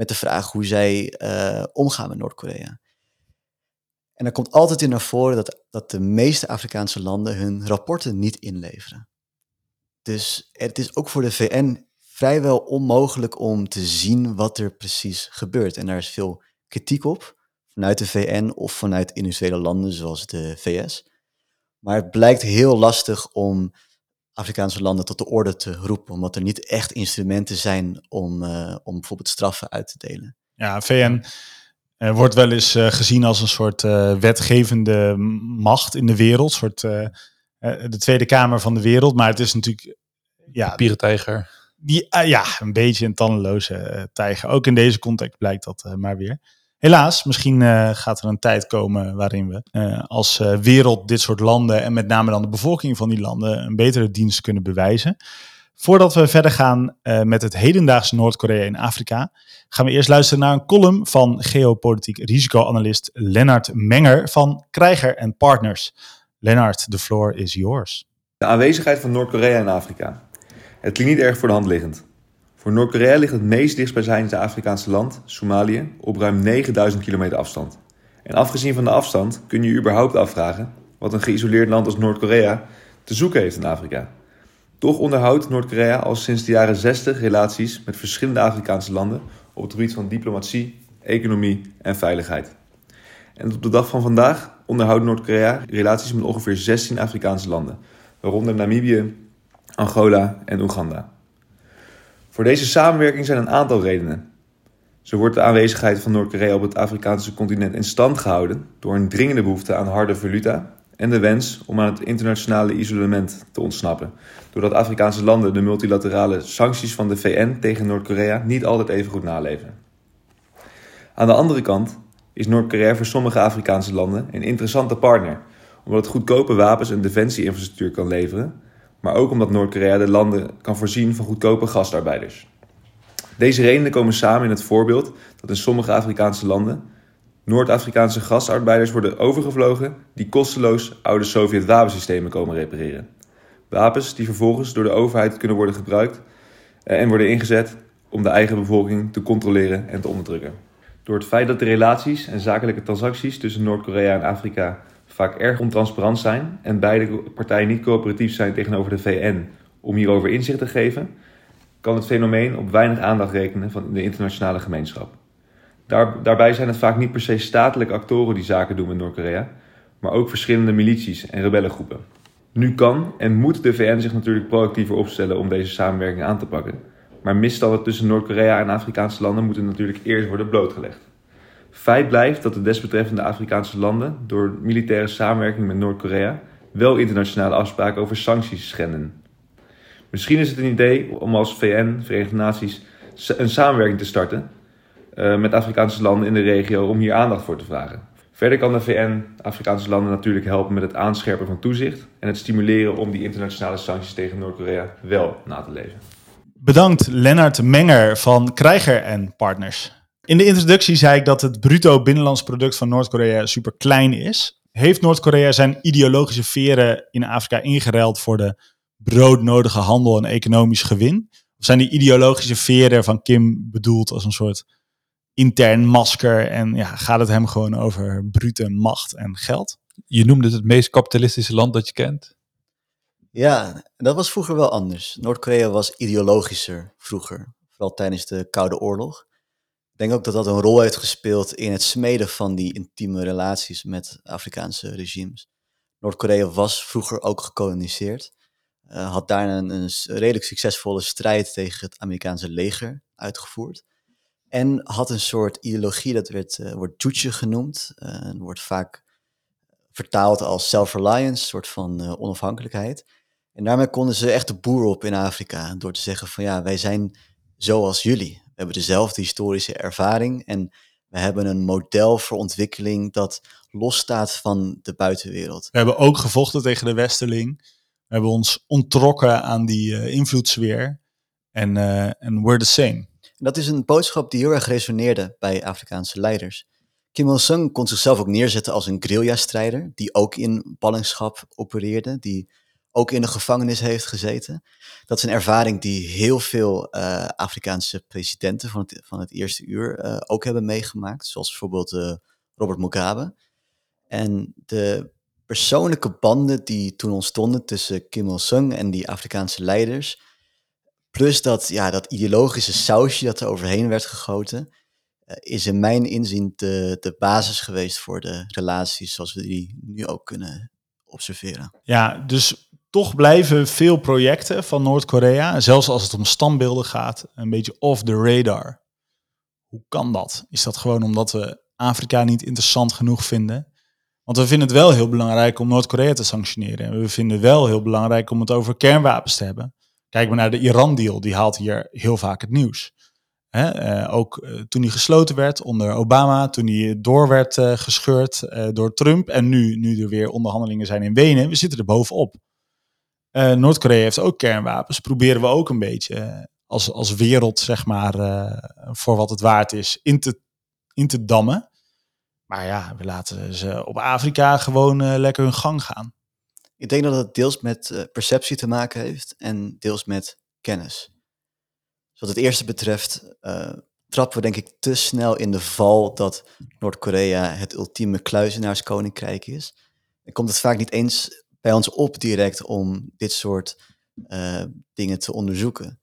met de vraag hoe zij uh, omgaan met Noord-Korea. En er komt altijd in naar voren dat, dat de meeste Afrikaanse landen hun rapporten niet inleveren. Dus het is ook voor de VN vrijwel onmogelijk om te zien wat er precies gebeurt. En daar is veel kritiek op, vanuit de VN of vanuit individuele landen zoals de VS. Maar het blijkt heel lastig om Afrikaanse landen tot de orde te roepen, omdat er niet echt instrumenten zijn om, uh, om bijvoorbeeld straffen uit te delen. Ja, VN uh, wordt wel eens uh, gezien als een soort wetgevende macht in de wereld, soort de Tweede Kamer van de wereld, maar het is natuurlijk ja, pierentijger. Die, ja, een beetje een tandeloze tijger. Ook in deze context blijkt dat maar weer. Helaas, misschien uh, gaat er een tijd komen waarin we uh, als uh, wereld dit soort landen en met name dan de bevolking van die landen een betere dienst kunnen bewijzen. Voordat we verder gaan met het hedendaagse Noord-Korea in Afrika, gaan we eerst luisteren naar een column van geopolitiek risicoanalist Lennart Menger van Krijger en Partners. Lennart, the floor is yours. De aanwezigheid van Noord-Korea in Afrika. Het klinkt niet erg voor de hand liggend. Voor Noord-Korea ligt het meest dichtstbijzijnde Afrikaanse land, Somalië, op ruim 9000 kilometer afstand. En afgezien van de afstand kun je je überhaupt afvragen wat een geïsoleerd land als Noord-Korea te zoeken heeft in Afrika. Toch onderhoudt Noord-Korea al sinds de jaren 60 relaties met verschillende Afrikaanse landen op het gebied van diplomatie, economie en veiligheid. En op de dag van vandaag onderhoudt Noord-Korea relaties met ongeveer 16 Afrikaanse landen, waaronder Namibië, Angola en Oeganda. Voor deze samenwerking zijn een aantal redenen. Zo wordt de aanwezigheid van Noord-Korea op het Afrikaanse continent in stand gehouden door een dringende behoefte aan harde valuta en de wens om aan het internationale isolement te ontsnappen, doordat Afrikaanse landen de multilaterale sancties van de VN tegen Noord-Korea niet altijd even goed naleven. Aan de andere kant is Noord-Korea voor sommige Afrikaanse landen een interessante partner, omdat het goedkope wapens en defensieinfrastructuur kan leveren, maar ook omdat Noord-Korea de landen kan voorzien van goedkope gastarbeiders. Deze redenen komen samen in het voorbeeld dat in sommige Afrikaanse landen Noord-Afrikaanse gastarbeiders worden overgevlogen die kosteloos oude Sovjet-wapensystemen komen repareren. Wapens die vervolgens door de overheid kunnen worden gebruikt eh, en worden ingezet om de eigen bevolking te controleren en te onderdrukken. Door het feit dat de relaties en zakelijke transacties tussen Noord-Korea en Afrika vaak erg ontransparant zijn en beide partijen niet coöperatief zijn tegenover de VN om hierover inzicht te geven, kan het fenomeen op weinig aandacht rekenen van de internationale gemeenschap. Daar, daarbij zijn het vaak niet per se statelijke actoren die zaken doen met Noord-Korea, maar ook verschillende milities en rebellengroepen. Nu kan en moet de VN zich natuurlijk proactiever opstellen om deze samenwerking aan te pakken. Maar misstanden tussen Noord-Korea en Afrikaanse landen moeten natuurlijk eerst worden blootgelegd. Feit blijft dat de desbetreffende Afrikaanse landen door militaire samenwerking met Noord-Korea wel internationale afspraken over sancties schenden. Misschien is het een idee om als VN, Verenigde Naties, een samenwerking te starten uh, met Afrikaanse landen in de regio om hier aandacht voor te vragen. Verder kan de VN Afrikaanse landen natuurlijk helpen met het aanscherpen van toezicht en het stimuleren om die internationale sancties tegen Noord-Korea wel na te leven. Bedankt Lennart Menger van Krijger en Partners. In de introductie zei ik dat het bruto binnenlands product van Noord-Korea super klein is. Heeft Noord-Korea zijn ideologische veren in Afrika ingeruild voor de broodnodige handel en economisch gewin? Of zijn die ideologische veren van Kim bedoeld als een soort intern masker en ja, gaat het hem gewoon over brute macht en geld? Je noemde het het meest kapitalistische land dat je kent. Ja, dat was vroeger wel anders. Noord-Korea was ideologischer vroeger, vooral tijdens de Koude Oorlog. Denk ook dat dat een rol heeft gespeeld in het smeden van die intieme relaties met Afrikaanse regimes. Noord-Korea was vroeger ook gekoloniseerd, uh, had daar een, een redelijk succesvolle strijd tegen het Amerikaanse leger uitgevoerd. En had een soort ideologie, dat werd, uh, wordt Juche genoemd. Uh, wordt vaak vertaald als self-reliance, een soort van onafhankelijkheid. En daarmee konden ze echt de boer op in Afrika. Door te zeggen van ja, wij zijn zoals jullie. We hebben dezelfde historische ervaring. En we hebben een model voor ontwikkeling dat losstaat van de buitenwereld. We hebben ook gevochten tegen de Westerling. We hebben ons ontrokken aan die invloedssfeer. En en we're the same dat is een boodschap die heel erg resoneerde bij Afrikaanse leiders. Kim Il-sung kon zichzelf ook neerzetten als een guerrilla-strijder, die ook in ballingschap opereerde, die ook in de gevangenis heeft gezeten. Dat is een ervaring die heel veel uh, Afrikaanse presidenten van het, van het eerste uur uh, ook hebben meegemaakt, zoals bijvoorbeeld uh, Robert Mugabe. En de persoonlijke banden die toen ontstonden tussen Kim Il-sung en die Afrikaanse leiders, Plus dat, ja, dat ideologische sausje dat er overheen werd gegoten, is in mijn inzien de, de basis geweest voor de relaties zoals we die nu ook kunnen observeren. Ja, dus toch blijven veel projecten van Noord-Korea, zelfs als het om standbeelden gaat, een beetje off the radar. Hoe kan dat? Is dat gewoon omdat we Afrika niet interessant genoeg vinden? Want we vinden het wel heel belangrijk om Noord-Korea te sanctioneren. En we vinden wel heel belangrijk om het over kernwapens te hebben. Kijk maar naar de Iran-deal, die haalt hier heel vaak het nieuws. Uh, ook uh, toen die gesloten werd onder Obama, toen die door werd uh, gescheurd door Trump en nu, nu er weer onderhandelingen zijn in Wenen, we zitten er bovenop. Noord-Korea heeft ook kernwapens, proberen we ook een beetje als, als wereld, zeg maar, voor wat het waard is, in te, in te dammen. Maar ja, we laten ze op Afrika gewoon lekker hun gang gaan. Ik denk dat het deels met perceptie te maken heeft en deels met kennis. Dus wat het eerste betreft trappen we denk ik te snel in de val dat Noord-Korea het ultieme kluizenaarskoninkrijk is. dan komt het vaak niet eens bij ons op direct om dit soort eh, dingen te onderzoeken.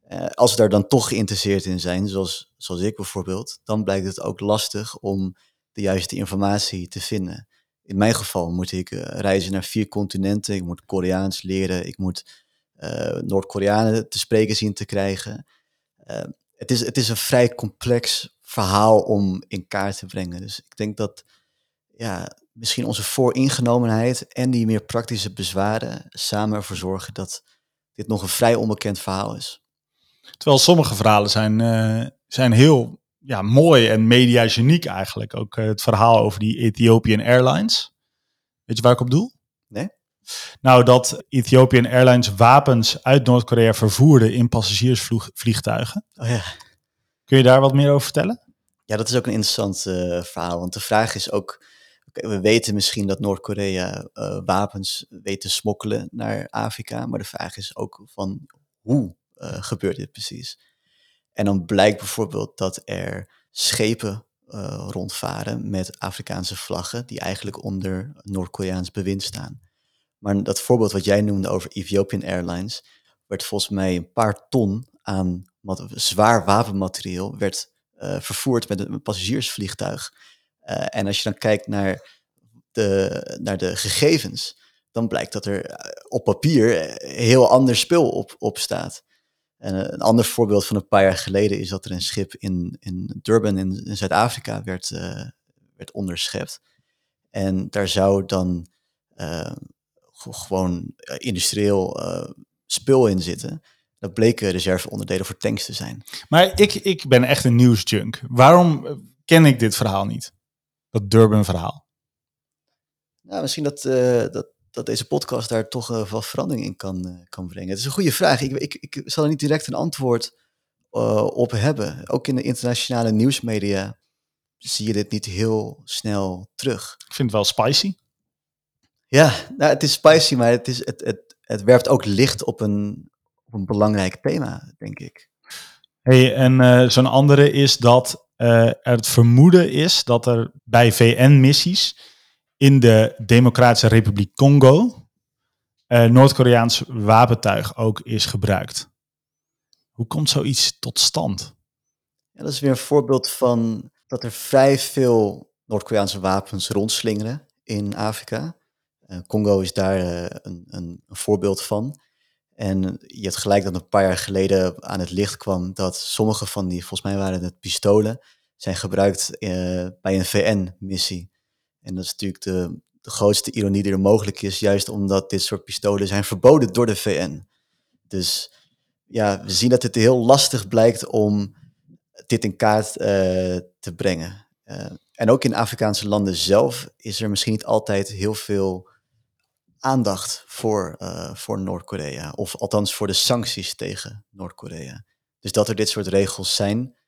Eh, als we daar dan toch geïnteresseerd in zijn, zoals, zoals ik bijvoorbeeld, dan blijkt het ook lastig om de juiste informatie te vinden. In mijn geval moet ik eh, reizen naar vier continenten, ik moet Koreaans leren, ik moet Noord-Koreanen te spreken zien te krijgen. het, is, het is een vrij complex verhaal om in kaart te brengen. Dus ik denk dat ja, misschien onze vooringenomenheid en die meer praktische bezwaren samen ervoor zorgen dat dit nog een vrij onbekend verhaal is. Terwijl sommige verhalen zijn, uh, zijn heel ja, mooi en mediageniek eigenlijk. Ook uh, het verhaal over die Ethiopian Airlines. Weet je waar ik op doel? Nee. Nou, dat Ethiopian Airlines wapens uit Noord-Korea vervoerde in passagiersvliegtuigen. Oh ja. Kun je daar wat meer over vertellen? Ja, dat is ook een interessant uh, verhaal. Want de vraag is ook, we weten misschien dat Noord-Korea uh, wapens weet te smokkelen naar Afrika. Maar de vraag is ook van hoe uh, gebeurt dit precies? En dan blijkt bijvoorbeeld dat er schepen uh, rondvaren met Afrikaanse vlaggen die eigenlijk onder Noord-Koreaans bewind staan. Maar dat voorbeeld wat jij noemde over Ethiopian Airlines, werd volgens mij een paar ton aan zwaar wapenmateriaal werd vervoerd met een passagiersvliegtuig. Uh, en als je dan kijkt naar de, naar de gegevens, dan blijkt dat er op papier heel ander spul op, op staat. En een ander voorbeeld van een paar jaar geleden is dat er een schip in, in Durban in, Zuid-Afrika werd, werd onderschept. En daar zou dan gewoon industrieel uh, spul in zitten. Dat bleken reserveonderdelen voor tanks te zijn. Maar ik, ik ben echt een nieuwsjunk. Waarom ken ik dit verhaal niet? Dat Durban-verhaal. Nou, misschien dat, dat dat deze podcast daar toch uh, wel verandering in kan, uh, kan brengen? Het is een goede vraag. Ik, ik, ik zal er niet direct een antwoord op hebben. Ook in de internationale nieuwsmedia zie je dit niet heel snel terug. Ik vind het wel spicy. Ja, nou, het is spicy, maar het, is, het, het, het werpt ook licht op een, op een belangrijk thema, denk ik. Hey, en zo'n andere is dat er het vermoeden is dat er bij VN-missies in de Democratische Republiek Congo uh, Noord-Koreaans wapentuig ook is gebruikt. Hoe komt zoiets tot stand? Ja, dat is weer een voorbeeld van dat er vrij veel Noord-Koreaanse wapens rondslingeren in Afrika. Uh, Congo is daar een, een, voorbeeld van. En je hebt gelijk dat een paar jaar geleden aan het licht kwam dat sommige van die, volgens mij waren het pistolen, zijn gebruikt bij een VN-missie. En dat is natuurlijk de, de grootste ironie die er mogelijk is, juist omdat dit soort pistolen zijn verboden door de VN. Dus ja, we zien dat het heel lastig blijkt om dit in kaart uh, te brengen. Uh, en ook in Afrikaanse landen zelf is er misschien niet altijd heel veel aandacht voor, uh, voor Noord-Korea. Of althans voor de sancties tegen Noord-Korea. Dus dat er dit soort regels zijn,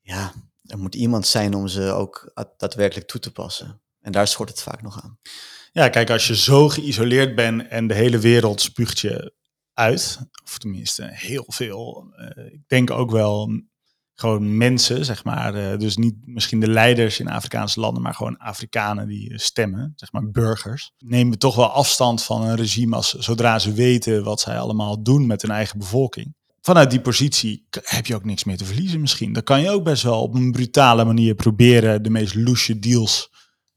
ja, er moet iemand zijn om ze ook daadwerkelijk toe te passen. En daar schort het vaak nog aan. Ja, kijk, als je zo geïsoleerd bent en de hele wereld spuugt je uit, of tenminste heel veel, uh, ik denk ook wel gewoon mensen, zeg maar, uh, dus niet misschien de leiders in Afrikaanse landen, maar gewoon Afrikanen die stemmen, zeg maar burgers, nemen toch wel afstand van een regime als zodra ze weten wat zij allemaal doen met hun eigen bevolking vanuit die positie heb je ook niks meer te verliezen misschien. Dan kan je ook best wel op een brutale manier proberen de meest loesje deals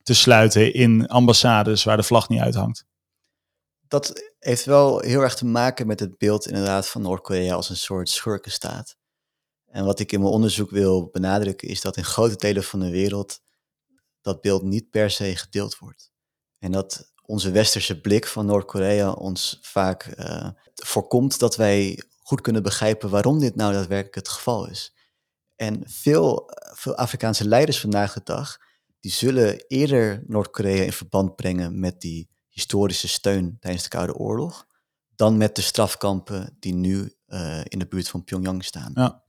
te sluiten in ambassades waar de vlag niet uithangt. Dat heeft wel heel erg te maken met het beeld inderdaad van Noord-Korea als een soort schurkenstaat. En wat ik in mijn onderzoek wil benadrukken is dat in grote delen van de wereld dat beeld niet per se gedeeld wordt. En dat onze westerse blik van Noord-Korea ons vaak uh, voorkomt dat wij goed kunnen begrijpen waarom dit nou daadwerkelijk het geval is. En veel, veel Afrikaanse leiders vandaag de dag, die zullen eerder Noord-Korea in verband brengen met die historische steun tijdens de Koude Oorlog, dan met de strafkampen die nu uh, in de buurt van Pyongyang staan. Ja.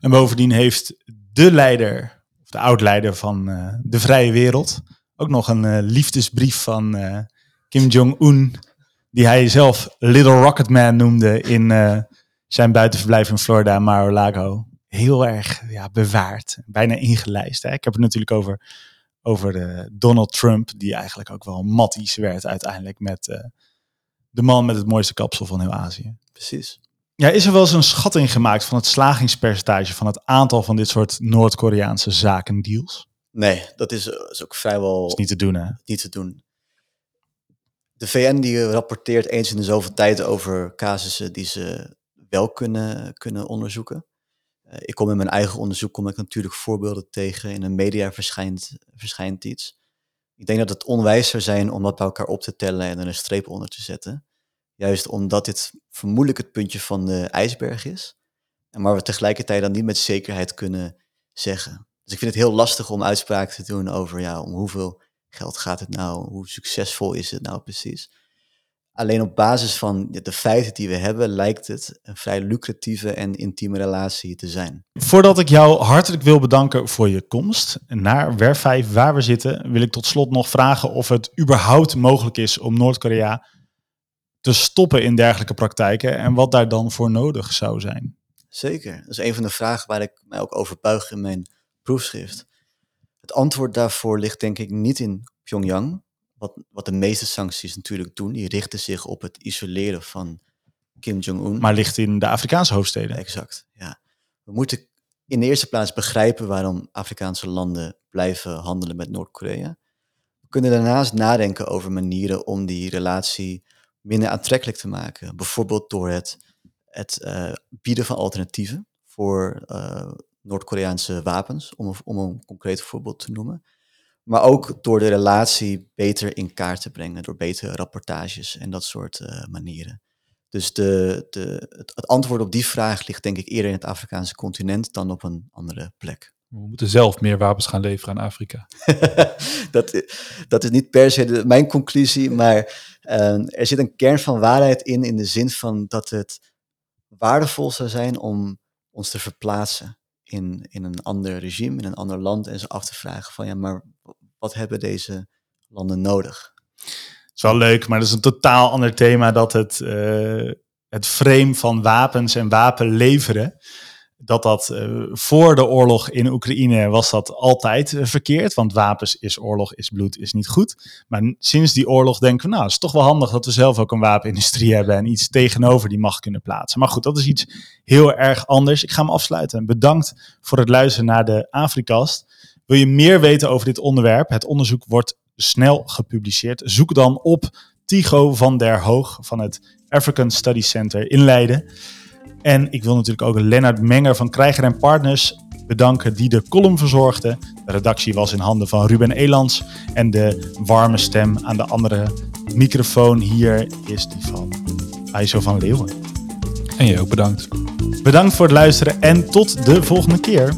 En bovendien heeft de leider, of de oud-leider van uh, de vrije wereld, ook nog een uh, liefdesbrief van Kim Jong-un, die hij zelf Little Rocket Man noemde in zijn buitenverblijf in Florida, Mar-a-Lago, heel erg ja, bewaard. Bijna ingelijst. Hè? Ik heb het natuurlijk over, over eh, Donald Trump, die eigenlijk ook wel matties werd uiteindelijk met eh, de man met het mooiste kapsel van heel Azië. Precies. Ja, is er wel eens een schatting gemaakt van het slagingspercentage van het aantal van dit soort Noord-Koreaanse zakendeals? Nee, dat is, eh, is ook vrijwel Dat is niet te doen, hè? niet te doen. De VN die rapporteert eens in de zoveel tijd over casussen die ze wel kunnen, kunnen onderzoeken. Eh, ik kom in mijn eigen onderzoek kom ik natuurlijk voorbeelden tegen. In een media verschijnt, verschijnt iets. Ik denk dat het onwijs zou zijn om dat bij elkaar op te tellen en er een streep onder te zetten. Juist omdat dit vermoedelijk het puntje van de ijsberg is. Maar we tegelijkertijd dan niet met zekerheid kunnen zeggen. Dus ik vind het heel lastig om uitspraken te doen over ja, om hoeveel geld gaat het nou? Hoe succesvol is het nou precies? Alleen op basis van de feiten die we hebben, lijkt het een vrij lucratieve en intieme relatie te zijn. Voordat ik jou hartelijk wil bedanken voor je komst naar Werf 5, waar we zitten, wil ik tot slot nog vragen of het überhaupt mogelijk is om Noord-Korea te stoppen in dergelijke praktijken en wat daar dan voor nodig zou zijn. Zeker. Dat is een van de vragen waar ik mij ook over buig in mijn proefschrift. Het antwoord daarvoor ligt denk ik niet in Pyongyang, wat, wat de meeste sancties natuurlijk doen. Die richten zich op het isoleren van Kim Jong-un. Maar ligt in de Afrikaanse hoofdsteden. Exact, ja. We moeten in de eerste plaats begrijpen waarom Afrikaanse landen blijven handelen met Noord-Korea. We kunnen daarnaast nadenken over manieren om die relatie minder aantrekkelijk te maken. Bijvoorbeeld door het, het uh, bieden van alternatieven voor uh, Noord-Koreaanse wapens, om, om een concreet voorbeeld te noemen. Maar ook door de relatie beter in kaart te brengen, door betere rapportages en dat soort uh, manieren. Dus de, de, het, het, antwoord op die vraag ligt denk ik eerder in het Afrikaanse continent dan op een andere plek. We moeten zelf meer wapens gaan leveren aan Afrika. dat, dat is niet per se de, mijn conclusie, maar uh, er zit een kern van waarheid in, in de zin van dat het waardevol zou zijn om ons te verplaatsen in, in een ander regime, in een ander land en ze af te vragen van ja, maar wat hebben deze landen nodig? Het is wel leuk, maar dat is een totaal ander thema dat het, uh, het frame van wapens en wapen leveren dat dat uh, voor de oorlog in Oekraïne was dat altijd uh, verkeerd. Want wapens is oorlog, is bloed, is niet goed. Maar sinds die oorlog denken we, nou, het is toch wel handig dat we zelf ook een wapenindustrie hebben en iets tegenover die macht kunnen plaatsen. Maar goed, dat is iets heel erg anders. Ik ga hem afsluiten. Bedankt voor het luisteren naar de Afrikast. Wil je meer weten over dit onderwerp? Het onderzoek wordt snel gepubliceerd. Zoek dan op Tigo van der Hoog van het African Study Center in Leiden. En ik wil natuurlijk ook Lennart Menger van Krijger en Partners bedanken die de column verzorgde. De redactie was in handen van Ruben Elands en de warme stem aan de andere microfoon hier is die van IJzo van Leeuwen. En jij ook bedankt. Bedankt voor het luisteren en tot de volgende keer.